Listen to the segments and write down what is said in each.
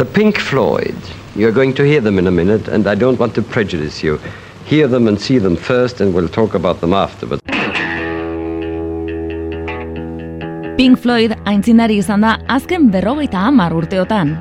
The Pink Floyd. You're going to hear them in a minute, and I don't want to prejudice you. Hear them and see them first, and we'll talk about them afterwards. Pink Floyd aintzindari izan da azken berrogeita hamar urteotan.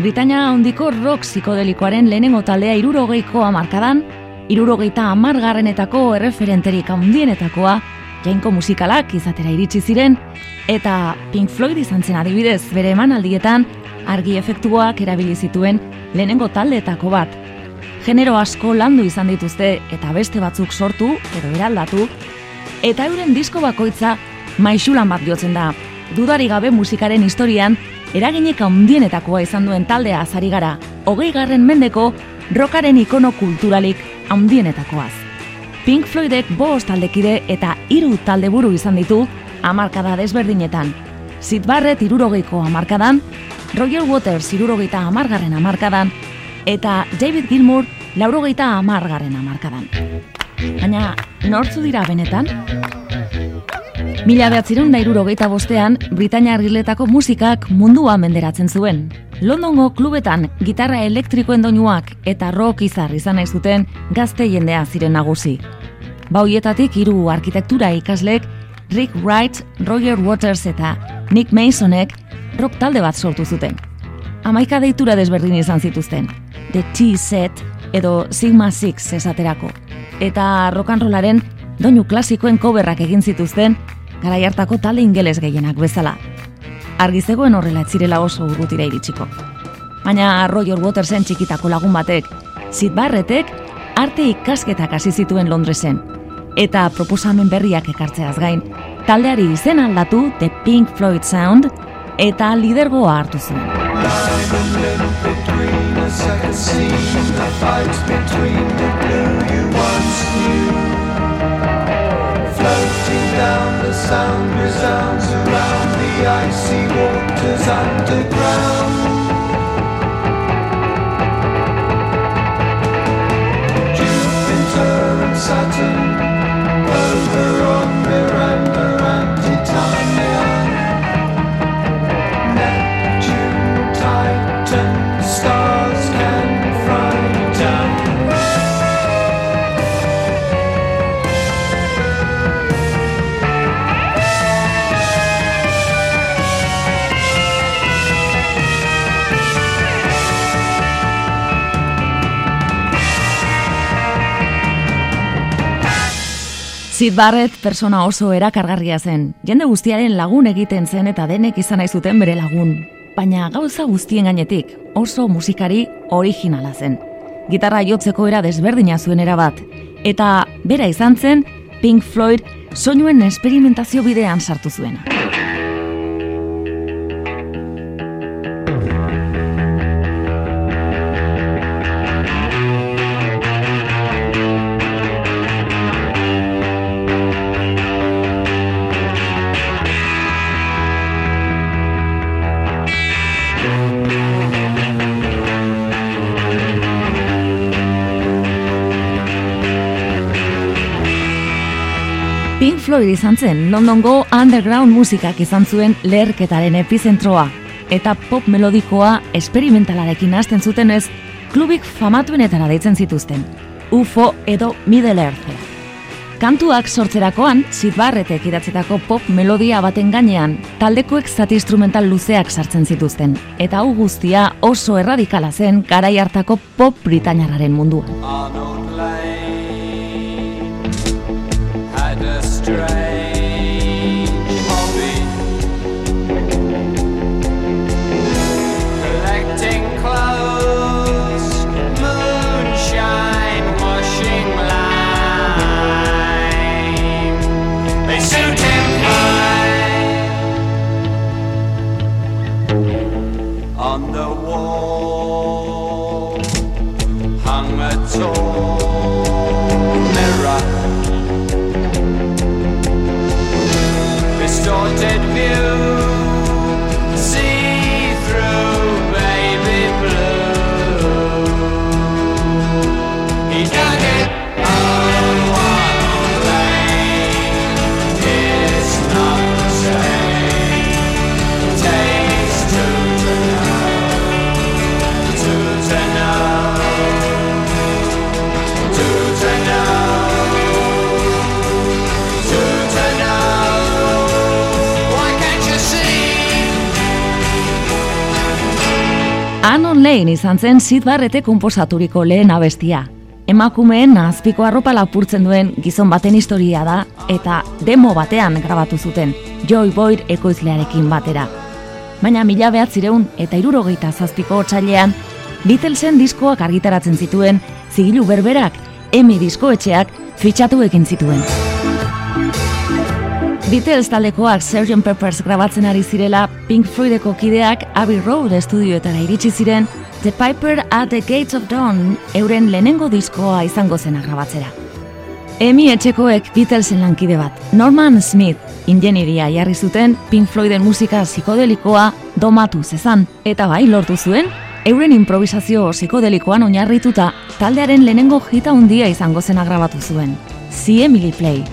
Britania handiko rock psikodelikoaren lehenengo taldea irurogeiko amarkadan, irurogeita amargarrenetako erreferenterik handienetakoa, jainko musikalak izatera iritsi ziren, eta Pink Floyd izan zen adibidez bere emanaldietan argi efektuak erabili zituen lehenengo taldeetako bat. Genero asko landu izan dituzte eta beste batzuk sortu edo eraldatu, eta euren disko bakoitza maixulan bat jotzen da. Dudari gabe musikaren historian, eraginek handienetakoa izan duen taldea azari gara, hogei garren mendeko rokaren ikono kulturalik handienetakoaz. Pink Floydek bost taldekide eta hiru taldeburu izan ditu hamarkada desberdinetan. Sid Barrett irurogeiko hamarkadan, Roger Waters irurogeita hamargarren hamarkadan, eta David Gilmour laurogeita hamargarren hamarkadan. Baina, nortzu dira benetan? Mila behatzireun da irurogeita bostean, Britania argiletako musikak mundua menderatzen zuen. Londongo klubetan gitarra elektrikoen doinuak eta rock izar izan nahi zuten gazte jendea ziren nagusi. Bauietatik hiru arkitektura ikaslek Rick Wright, Roger Waters eta Nick Masonek rock talde bat sortu zuten. Amaika deitura desberdin izan zituzten. The T-Set edo Sigma Six esaterako. Eta rock and rollaren doinu klasikoen coverrak egin zituzten garai hartako talde ingeles gehienak bezala. Argi zegoen horrela etzirela oso urrutira iritsiko. Baina Roger Watersen txikitako lagun batek, Sid Barretek arte ikasketak hasi zituen Londresen. Eta proposamen berriak ekartzeaz gain, taldeari izen aldatu The Pink Floyd Sound eta lidergoa hartu zuen. Floating down the sound resounds around the icy waters underground. Sid Barrett persona oso erakargarria zen. Jende guztiaren lagun egiten zen eta denek izan nahi zuten bere lagun. Baina gauza guztien gainetik oso musikari originala zen. Gitarra jotzeko era desberdina zuen erabat. Eta bera izan zen Pink Floyd soinuen esperimentazio bidean sartu zuena. Floyd izan zen Londongo underground musikak izan zuen leherketaren epizentroa. Eta pop melodikoa esperimentalarekin hasten zutenez, klubik famatuenetara deitzen zituzten. UFO edo Middle Earth. Kantuak sortzerakoan, Sid Barrettek idatzetako pop melodia baten gainean, taldekoek zati instrumental luzeak sartzen zituzten. Eta hau guztia oso erradikala zen garai hartako pop britainarraren munduan. Lane izan zen Sid Barrete komposaturiko lehen abestia. Emakumeen azpiko arropa lapurtzen duen gizon baten historia da eta demo batean grabatu zuten, Joy Boyd ekoizlearekin batera. Baina mila behatzireun eta irurogeita zazpiko otsailean, Beatlesen diskoak argitaratzen zituen, zigilu berberak, emi diskoetxeak fitxatu egin zituen. Beatles taldekoak Sgt. Peppers grabatzen ari zirela, Pink Floydeko kideak Abbey Road estudioetara iritsi ziren, The Piper at the Gates of Dawn euren lehenengo diskoa izango zena grabatzera. Emi etxekoek Beatlesen lankide bat, Norman Smith, ingenieria jarri zuten Pink Floyden musika psikodelikoa domatu zezan, eta bai lortu zuen, euren improvisazio psikodelikoan oinarrituta taldearen lehenengo hita handia izango zena grabatu zuen. See Emily Play.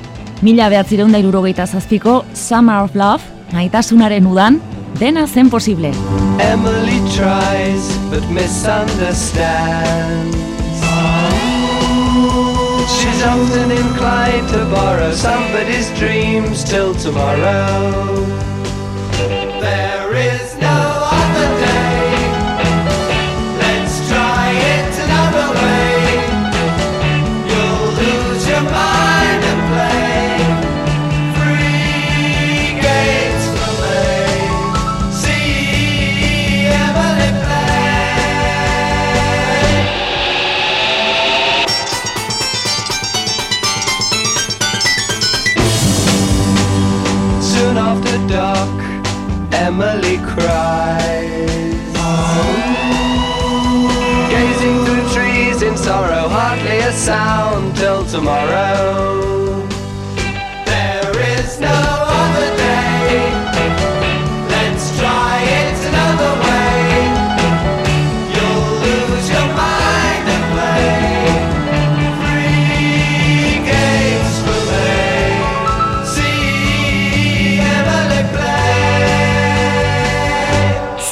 Mila behatzireun da irurogeita zazpiko Summer of Love, maitasunaren udan, dena zen posible. Emily tries but misunderstands. She's often inclined to borrow somebody's dreams till tomorrow. Tomorrow.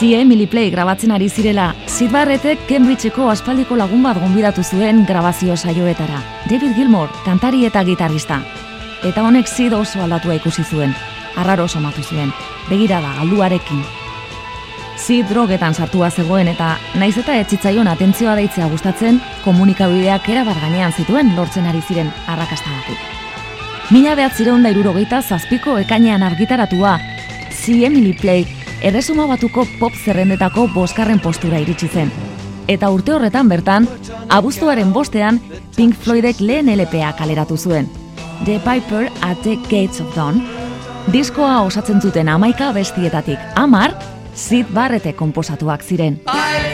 See Emily Play grabatzen ari zirela, Sid Barrettek Cambridgeko aspaldiko lagun bat gonbidatu zuen grabazio saioetara. David Gilmour, kantari eta gitarrista. Eta honek Sid oso aldatua ikusi zuen. Arraro somatu zuen, begirada galduarekin. Sid drogetan sartua zegoen eta naiz eta etzitzaion atentzioa deitzea gustatzen, komunikabideak erabat gainean zituen lortzen ari ziren arrakastagatik. Mila behatzireun da irurogeita zazpiko ekainean argitaratua, See Emily Play, erresuma batuko pop zerrendetako boskarren postura iritsi zen. Eta urte horretan bertan, abuztuaren bostean, Pink Floydek lehen LPA kaleratu zuen. The Piper at the Gates of Dawn. Diskoa osatzen zuten amaika bestietatik, amar, Sid Barrete komposatuak ziren. I've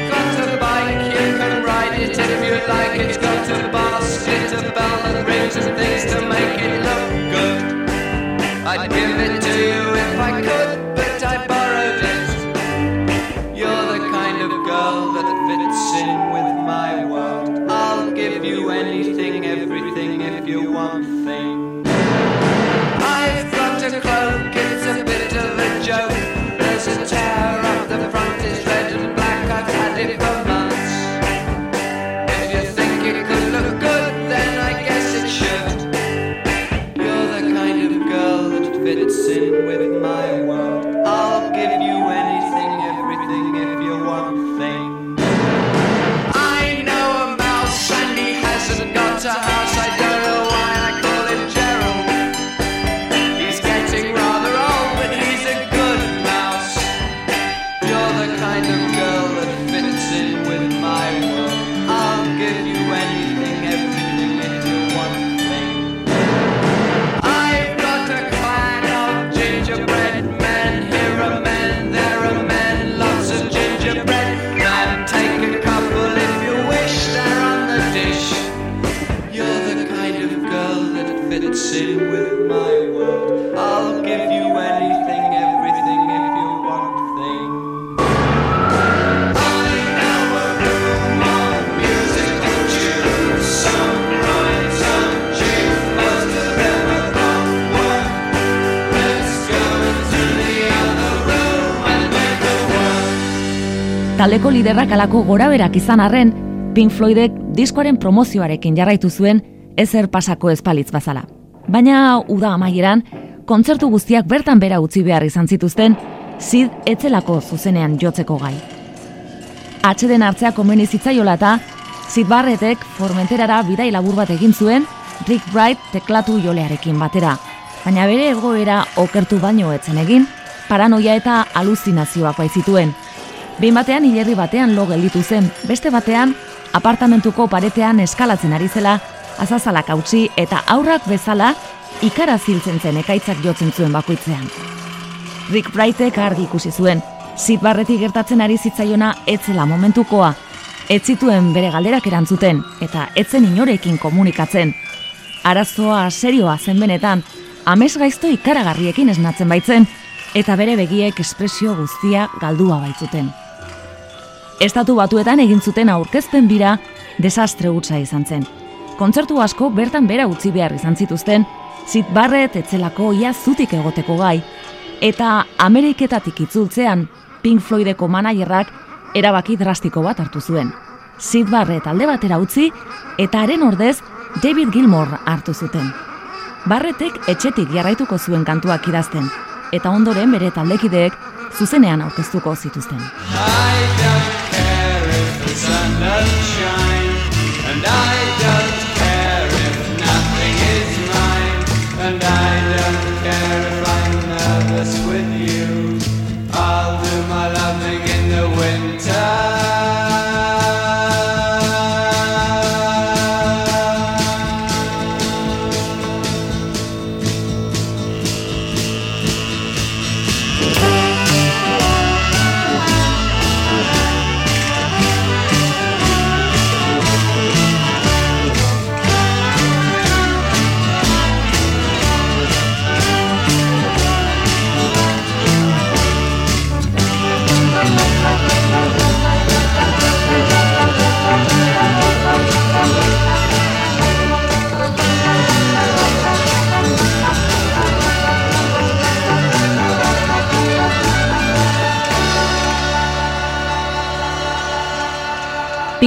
liderrak alako goraberak izan arren, Pink Floydek diskoaren promozioarekin jarraitu zuen ezer pasako espalitz bazala. Baina uda amaieran, kontzertu guztiak bertan bera utzi behar izan zituzten, Sid etzelako zuzenean jotzeko gai. atxeden hartzea komeni zitzaiola eta Sid Barrettek Formenterara bidai labur bat egin zuen Rick Bright teklatu jolearekin batera. Baina bere egoera okertu baino etzen egin, paranoia eta aluzinazioak zituen. Behin batean hilerri batean lo gelditu zen, beste batean apartamentuko paretean eskalatzen ari zela, azazalak hautsi eta aurrak bezala ikara ziltzen zen ekaitzak jotzen zuen bakoitzean. Rick Brightek argi ikusi zuen, Sid Barretti gertatzen ari zitzaiona etzela momentukoa, ez zituen bere galderak erantzuten eta etzen inorekin komunikatzen. Arazoa serioa zen benetan, amez gaizto ikaragarriekin esnatzen baitzen, eta bere begiek espresio guztia galdua baitzuten. Estatu batuetan egin zuten aurkezpen bira desastre utza izan zen. Kontzertu asko bertan bera utzi behar izan zituzten, zit barret etzelako ia zutik egoteko gai, eta Ameriketatik itzultzean Pink Floydeko managerrak erabaki drastiko bat hartu zuen. Sid Barret alde batera utzi eta haren ordez David Gilmore hartu zuten. Barretek etxetik jarraituko zuen kantuak idazten, eta ondoren bere taldekideek zuzenean aurkeztuko zituzten. and shine, and I.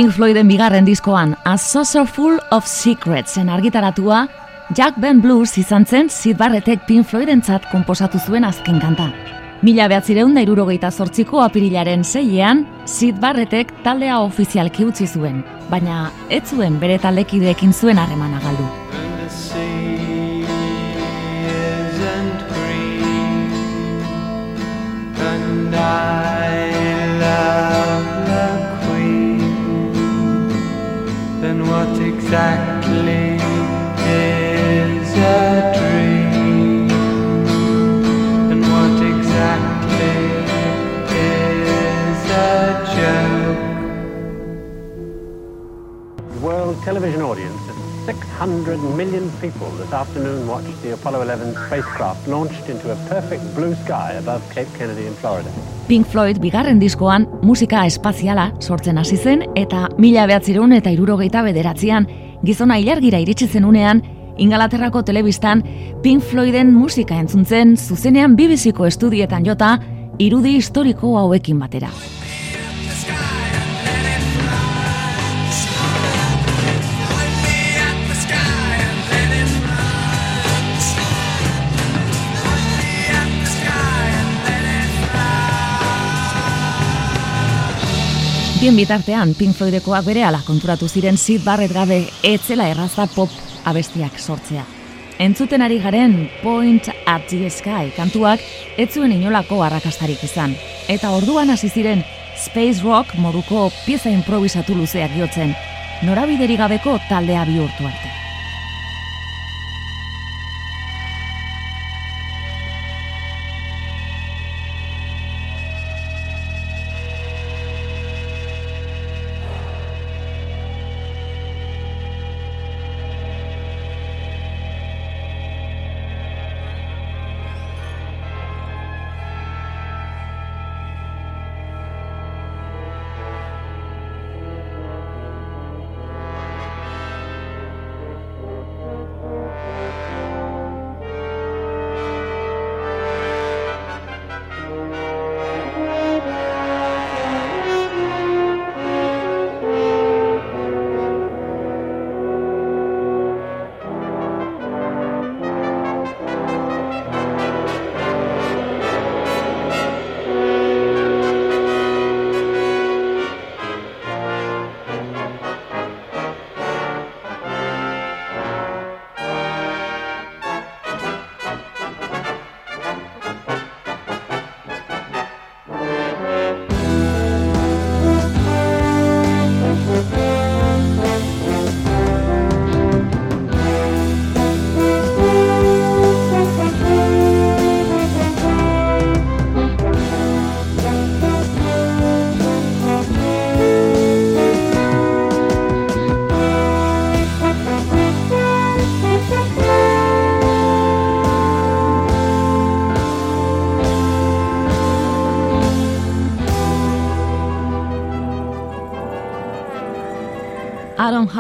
Pink Floyden bigarren diskoan A Saucer Full of Secrets en argitaratua, Jack Ben Blues izan zen Sid Barrettek Pink Floydentzat konposatu zuen azken kanta. Mila behatzireun da irurogeita zortziko apirilaren zeiean, Sid Barrettek taldea ofizialki utzi zuen, baina ez zuen bere taldekideekin zuen harremana galdu. And I love what exactly is a dream and what exactly is a joke. World television audience of 600 million people this afternoon watched the Apollo 11 spacecraft launched into a perfect blue sky above Cape Kennedy in Florida. Pink Floyd bigarren diskoan musika espaziala sortzen hasi zen eta mila behatzireun eta irurogeita bederatzean gizona ilargira iritsi zen unean Ingalaterrako telebistan Pink Floyden musika entzuntzen zuzenean bibiziko estudietan jota irudi historiko hauekin batera. Bien bitartean, Pink Floydekoak bere ala konturatu ziren Sid Barrett gabe etzela erraza pop abestiak sortzea. Entzuten ari garen Point at the Sky kantuak ez zuen inolako arrakastarik izan. Eta orduan hasi ziren Space Rock moduko pieza improvisatu luzeak jotzen, norabideri gabeko taldea bihurtu arte.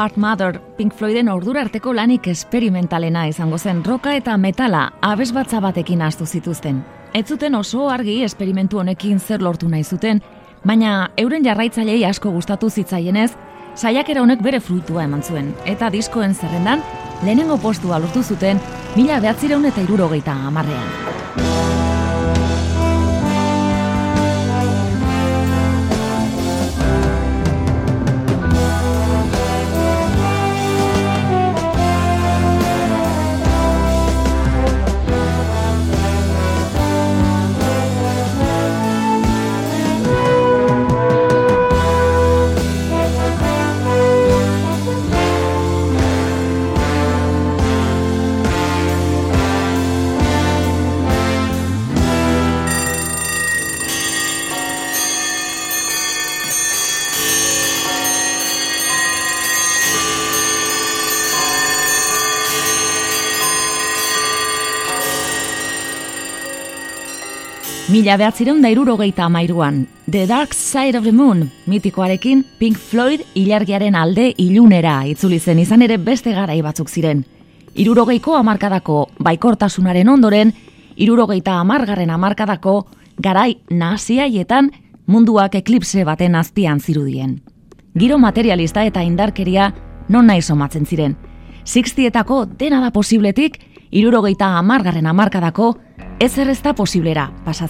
Heart Mother Pink Floyden ordura arteko lanik esperimentalena izango zen roka eta metala abes batza batekin astu zituzten. Ez zuten oso argi esperimentu honekin zer lortu nahi zuten, baina euren jarraitzailei asko gustatu zitzaienez, saiakera honek bere fruitua eman zuen, eta diskoen zerrendan, lehenengo postua lortu zuten, mila behatzireun eta irurogeita amarrean. Mila behatzireun dairurogeita amairuan, The Dark Side of the Moon, mitikoarekin Pink Floyd ilargiaren alde ilunera itzuli zen izan ere beste garai batzuk ziren. Irurogeiko amarkadako baikortasunaren ondoren, irurogeita amargarren amarkadako garai naziaietan munduak eklipse baten azpian zirudien. Giro materialista eta indarkeria non nahi somatzen ziren. Sixtietako dena da posibletik, irurogeita amargarren amarkadako ez errezta posiblera pasa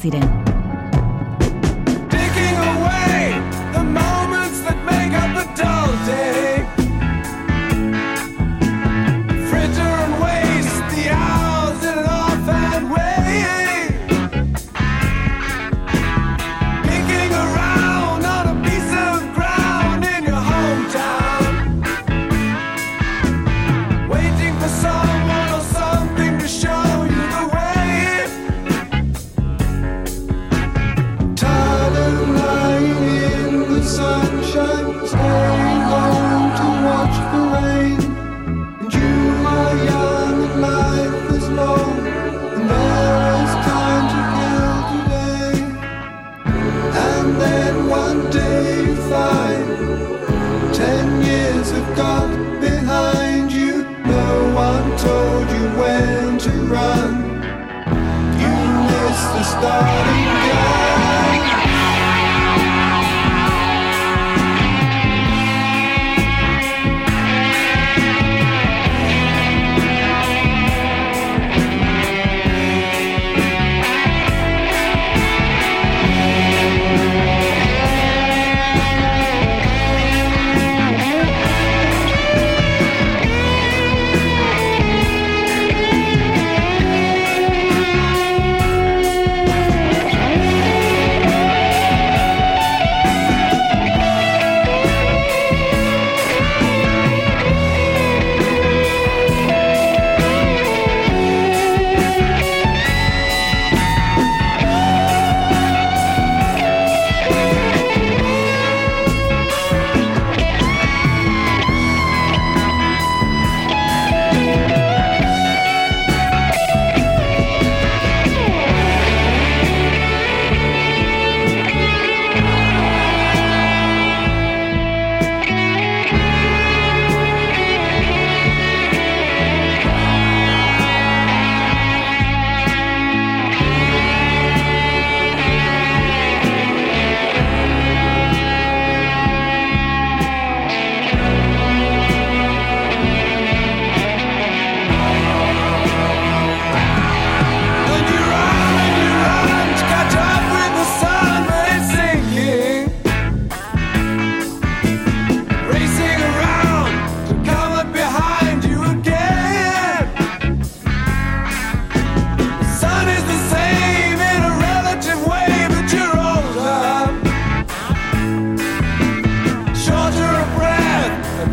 just the starting gun.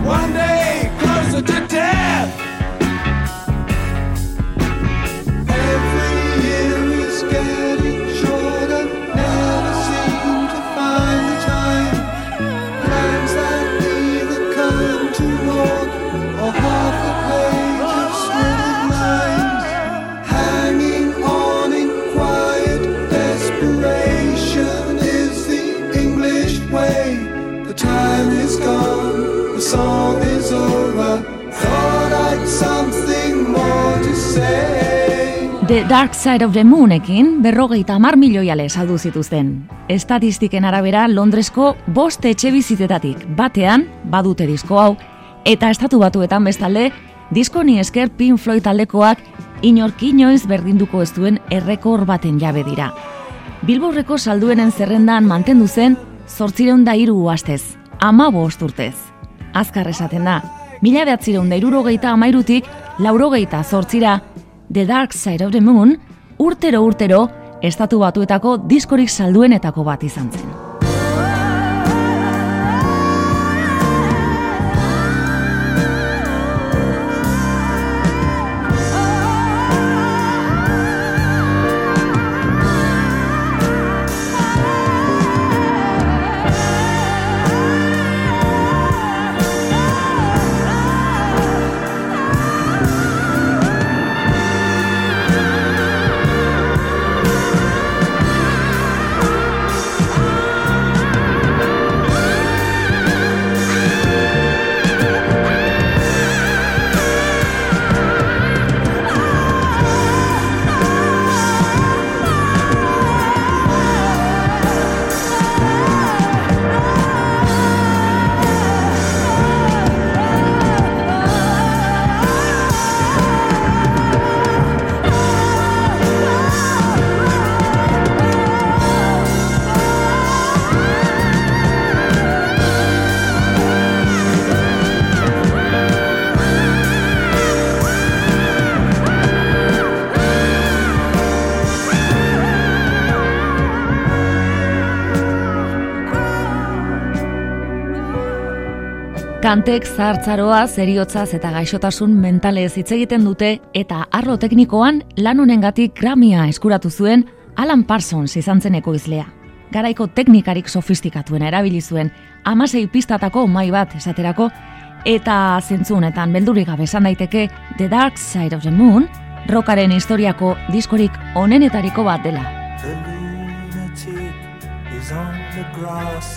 One day. Dark Side of the Moonekin berrogeita mar milioiale saldu zituzten. Estatistiken arabera Londresko bost etxe bizitetatik batean badute disko hau, eta estatu batuetan bestalde, disko ni esker Pink Floyd taldekoak inork inoiz berdinduko ez duen errekor baten jabe dira. Bilborreko salduenen zerrendan mantendu zen, zortzireun da iru uastez, ama bost urtez. Azkar esaten da, mila behatzireun da irurogeita amairutik, laurogeita zortzira, The Dark Side of the Moon, urtero urtero, estatu batuetako diskorik salduenetako bat izan zen. Kantek zartzaroa, zeriotzaz eta gaixotasun mentalez hitz egiten dute eta arlo teknikoan lan honengatik Grammya eskuratu zuen Alan Parsons izan zeneko izlea. Garaiko teknikarik sofistikatuena erabili zuen amasei pistatako mai bat esaterako eta zentzunetan beldurri gabe esan daiteke The Dark Side of the Moon rokaren historiako diskorik onenetariko bat dela. The is on the grass.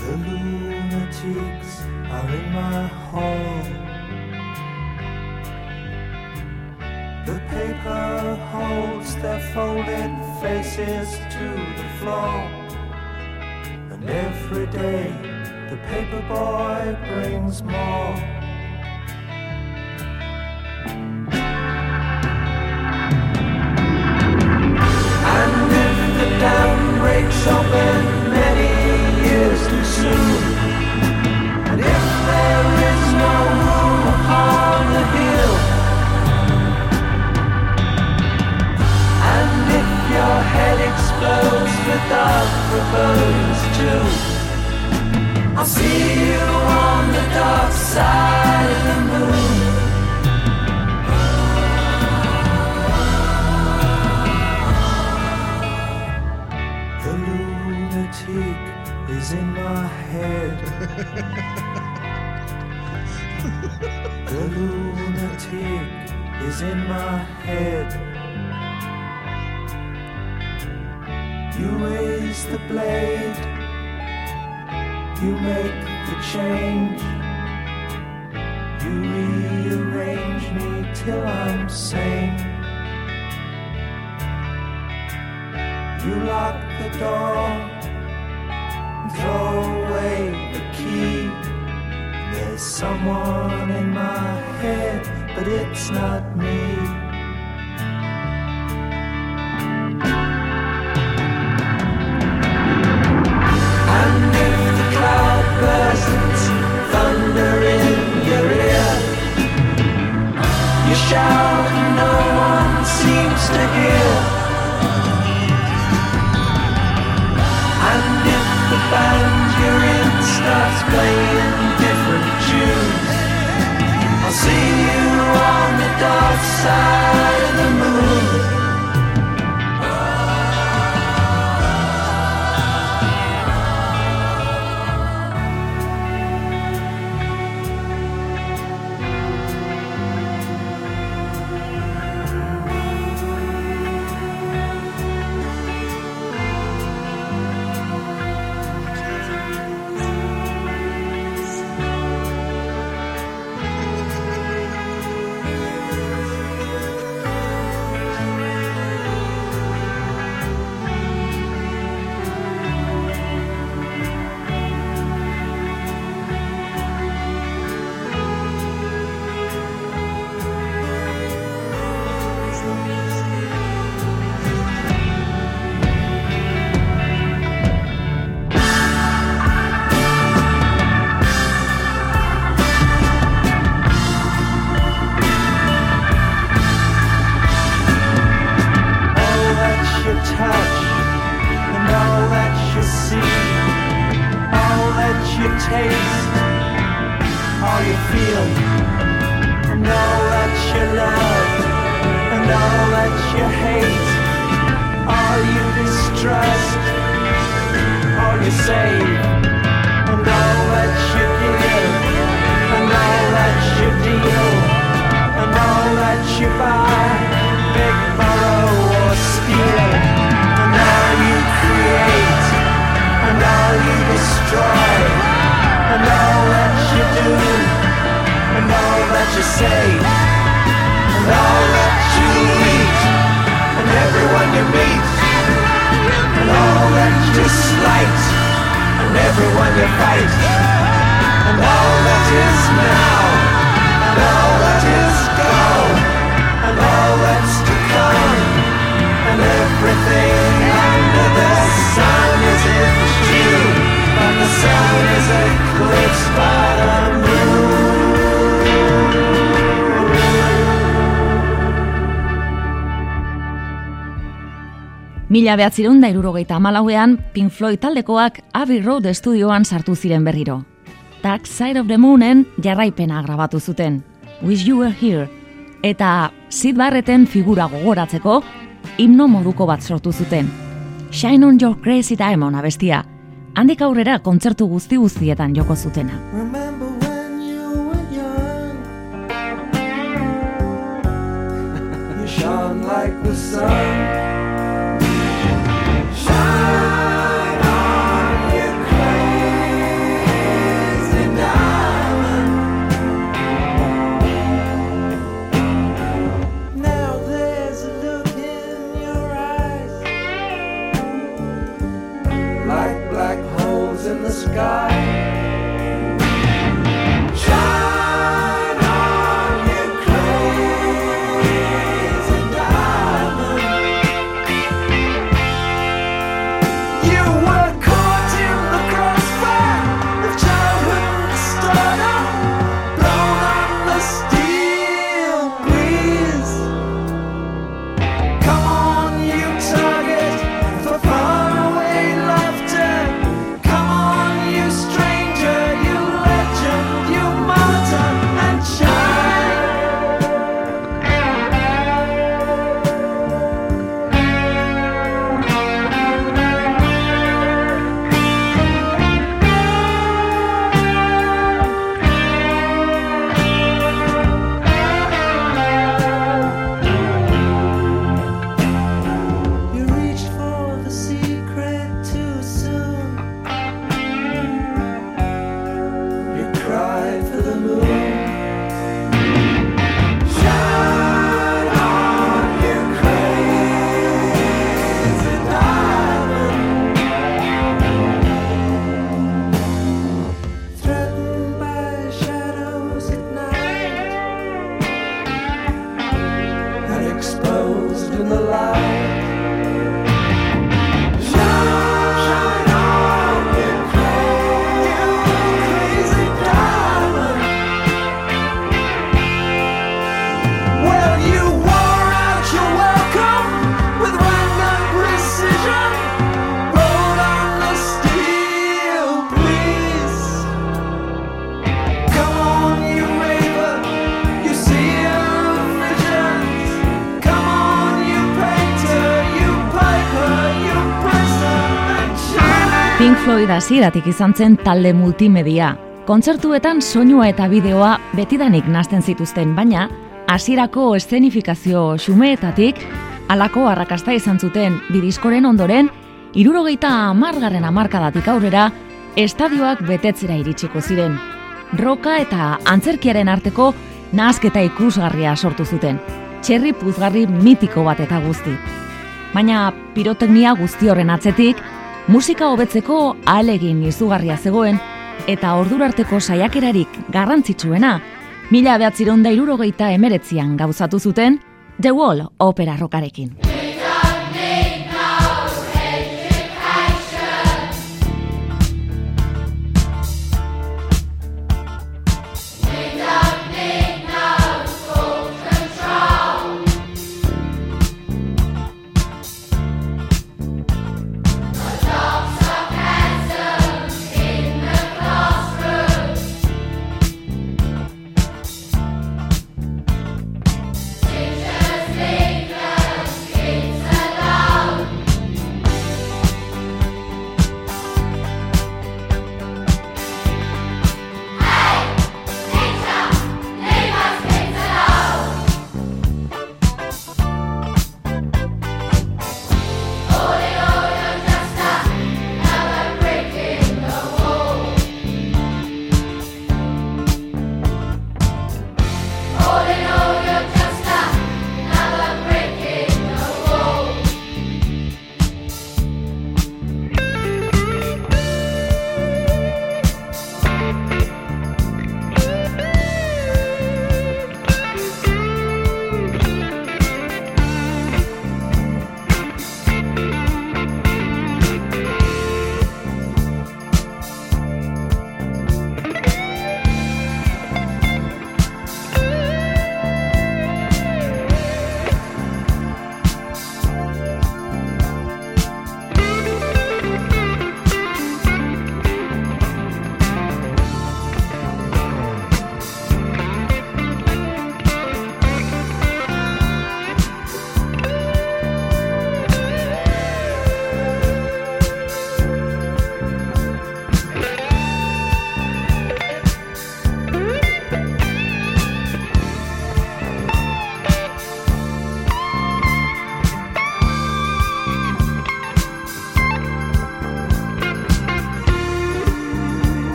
The lunatics are in my hall. The paper holds their folded faces to the floor. And every day the paper boy brings more. Breaks open head explodes with dark I'll see you on the dark side of the moon. The lunatic is in my head. the lunatic is in my head. You raise the blade, you make the change. You rearrange me till I'm sane. You lock the door throw away the key. There's someone in my head, but it's not me. Everyone you fight, and all that is now, and all that is gone, and all that's to come, and everything under the sun is in June, but the sun is eclipsed by Mila behatzireun da irurogeita amalauean, Pink Floyd taldekoak Abbey Road estudioan sartu ziren berriro. Dark Side of the Moonen jarraipena grabatu zuten, Wish You Were Here, eta Sid Barreten figura gogoratzeko, himno moduko bat sortu zuten. Shine on your crazy diamond abestia, handik aurrera kontzertu guzti guztietan joko zutena. Shone like the sun. Hasieratik izan zen talde multimedia. Kontzertuetan soinua eta bideoa betidanik nazten zituzten, baina hasierako eszenifikazio xumeetatik halako arrakasta izan zuten bidiskoren ondoren, irurogeita amargarren amarkadatik aurrera, estadioak betetzera iritsiko ziren. Roka eta antzerkiaren arteko nahazketa ikusgarria sortu zuten. Txerri puzgarri mitiko bat eta guzti. Baina piroteknia guzti horren atzetik, musika hobetzeko ahalegin izugarria zegoen, eta ordurarteko saiakerarik garrantzitsuena, mila behatziron da irurogeita emeretzian gauzatu zuten, The Wall opera rokarekin.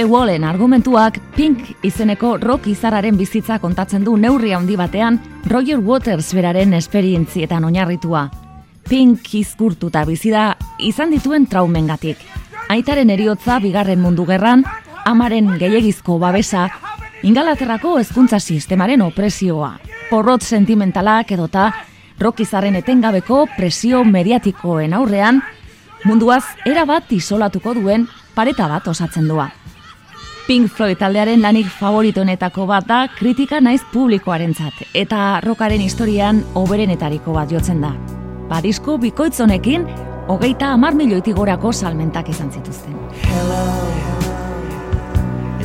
Jay Wallen argumentuak Pink izeneko rock izararen bizitza kontatzen du neurri handi batean Roger Waters beraren esperientzietan oinarritua. Pink izkurtuta bizida izan dituen traumengatik. Aitaren eriotza bigarren mundu gerran, amaren gehiagizko babesa, ingalaterrako hezkuntza sistemaren opresioa, porrot sentimentalak edota izaren etengabeko presio mediatikoen aurrean, munduaz erabat isolatuko duen pareta bat osatzen dua. Pink Floyd taldearen lanik favoritonetako bat da kritika naiz publikoarentzat eta rokaren historian oberenetariko bat jotzen da. Badisko bikoitz honekin hogeita hamar milioitik gorako salmentak izan zituzten. Hello,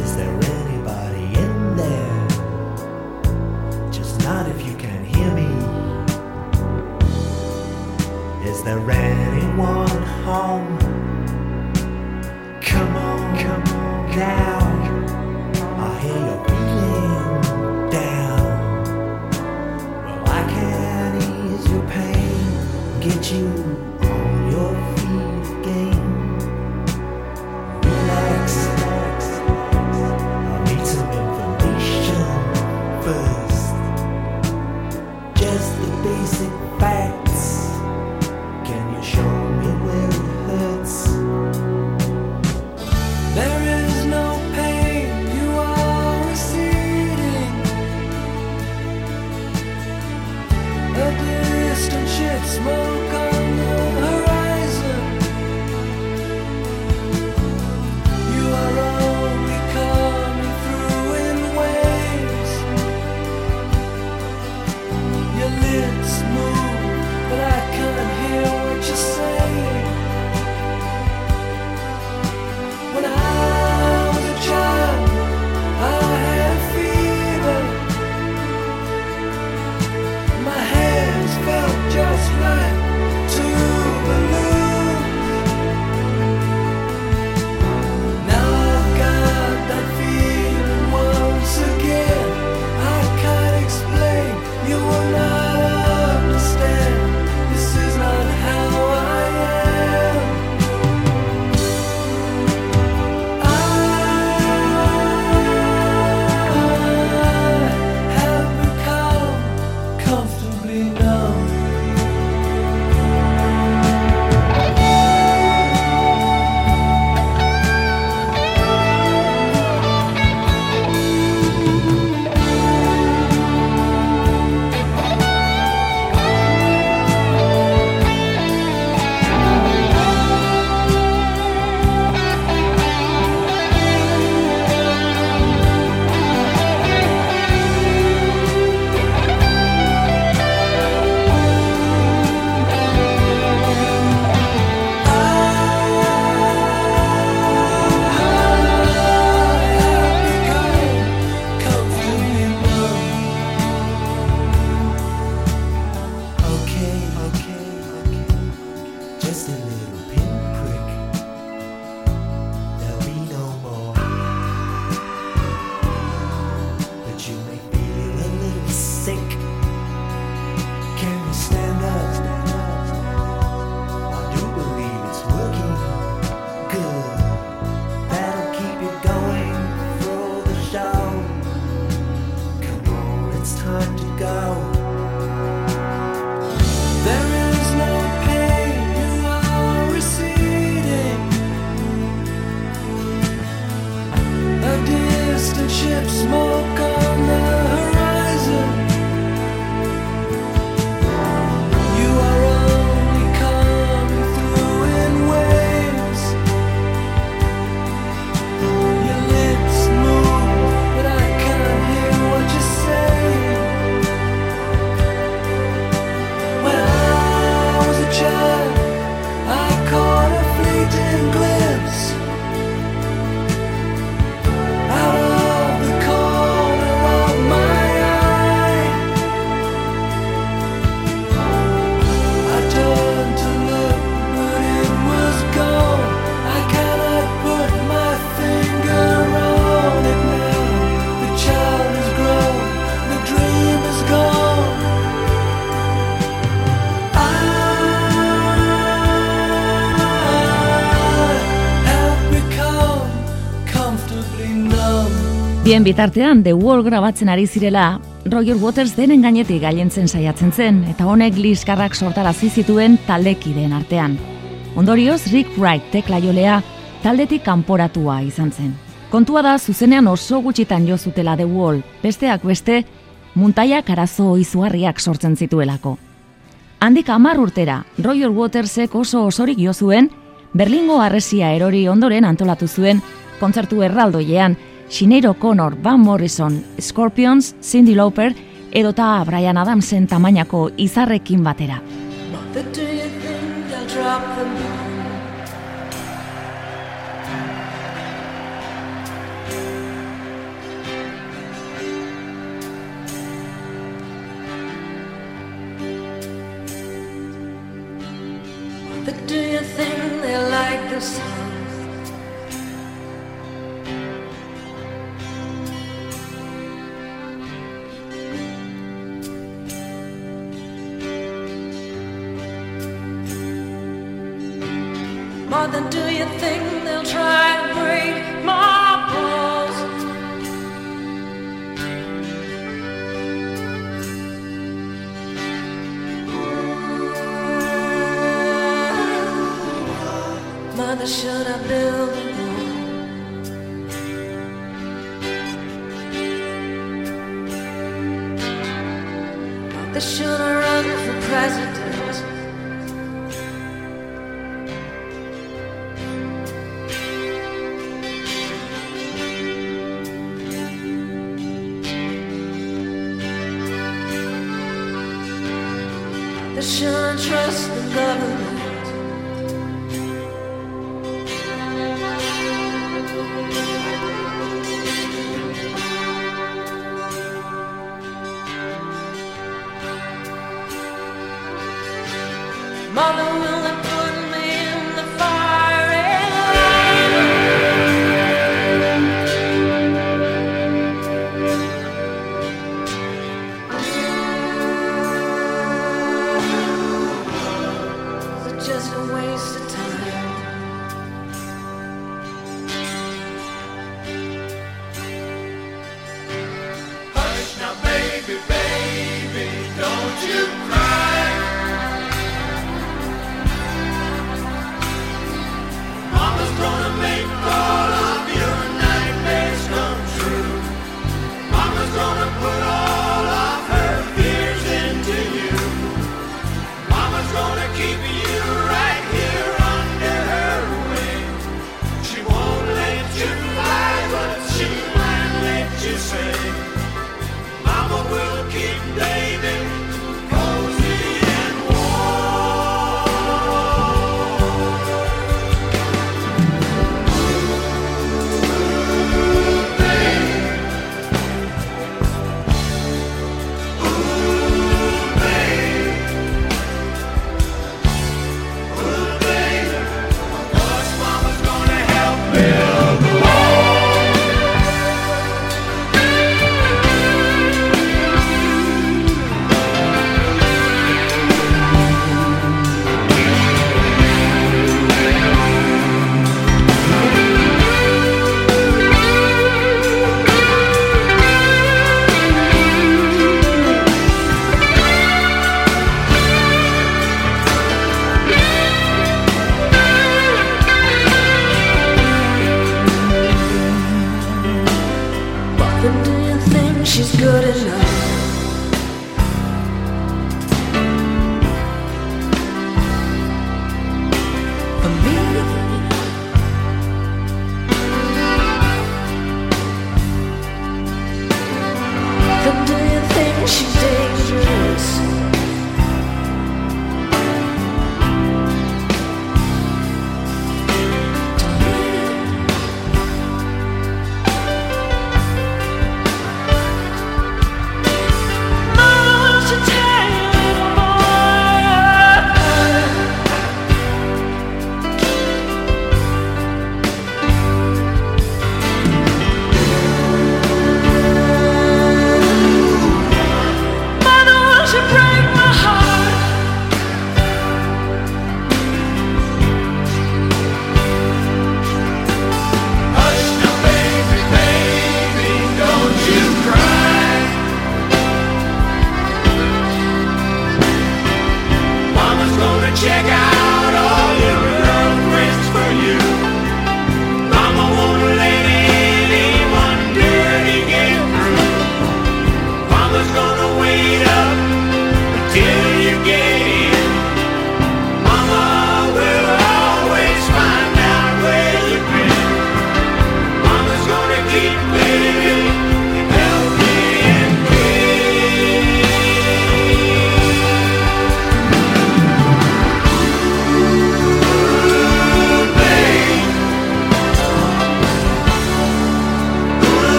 is there anybody in there? Just not if you can hear me. Is there anyone home? Come on, come on now. Basic facts. Can you show me where Bien bitartean, The Wall grabatzen ari zirela, Roger Waters denen gainetik gailentzen saiatzen zen, eta honek liskarrak sortarazi zituen taldekideen artean. Ondorioz, Rick Wright teklaiolea taldetik kanporatua izan zen. Kontua da, zuzenean oso gutxitan jo zutela The Wall, besteak beste, muntaiak arazo izugarriak sortzen zituelako. Handik amar urtera, Roger Watersek oso osorik jo zuen, Berlingo arresia erori ondoren antolatu zuen kontzertu erraldoiean, Sinead O'Connor, Van Morrison, Scorpions, Cindy Lauper, edota Brian Adamsen tamainako izarrekin batera.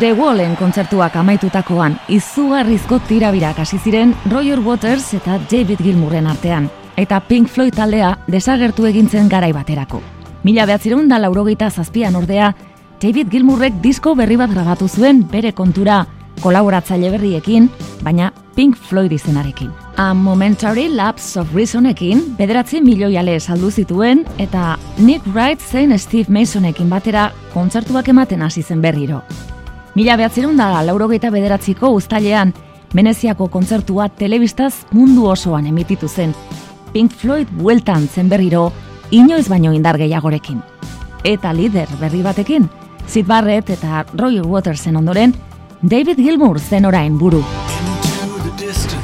The Wallen kontzertuak amaitutakoan izugarrizko tirabirak hasi ziren Roger Waters eta David Gilmourren artean, eta Pink Floyd taldea desagertu egintzen garai baterako. Mila behatzireun da laurogeita zazpian ordea, David Gilmourrek disko berri bat grabatu zuen bere kontura kolaboratzaile berriekin, baina Pink Floyd izenarekin. A Momentary Lapse of Reasonekin, bederatzi milioiale saldu zituen, eta Nick Wright zein Steve Masonekin batera kontzertuak ematen hasi zen berriro. Mila behatzerun da laurogeita bederatziko ustalean, Veneziako kontzertua telebistaz mundu osoan emititu zen. Pink Floyd bueltan zen berriro, inoiz baino indar gehiagorekin. Eta lider berri batekin, Sid Barrett eta Roger Watersen ondoren, David Gilmour zen orain buru. Into the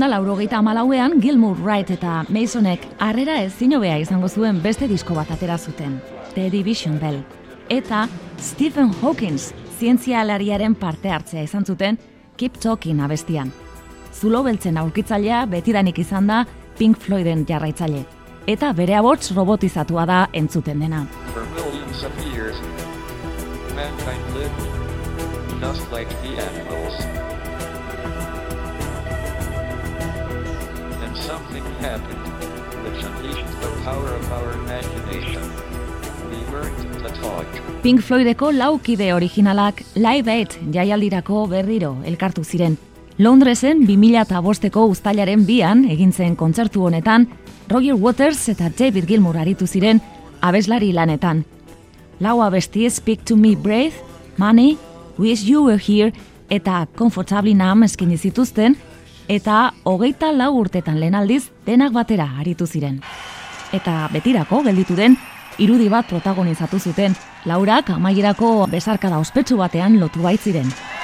da laurogeita amalauean Gilmour Wright eta Masonek harrera ez zinobea izango zuen beste disko bat atera zuten, The Division Bell. Eta Stephen Hawkins zientzialariaren parte hartzea izan zuten Keep Talking abestian. Zulo beltzen aurkitzailea betidanik izan da Pink Floyden jarraitzaile. Eta bere abots robotizatua da entzuten dena. For. Something happened, which unleashed the power of our imagination. We learned to talk. Pink Floydeko laukide originalak Live Aid jaialdirako berriro elkartu ziren. Londresen 2005ko uztailaren bian egin zen kontzertu honetan, Roger Waters eta David Gilmour aritu ziren abeslari lanetan. Lau abesti Speak to Me Brave, Money, Wish You Were Here eta Comfortably Numb eskini zituzten, eta hogeita lau urtetan lehen aldiz denak batera aritu ziren. Eta betirako gelditu den irudi bat protagonizatu zuten, laurak amaierako besarkada ospetsu batean lotu baitziren. Monday!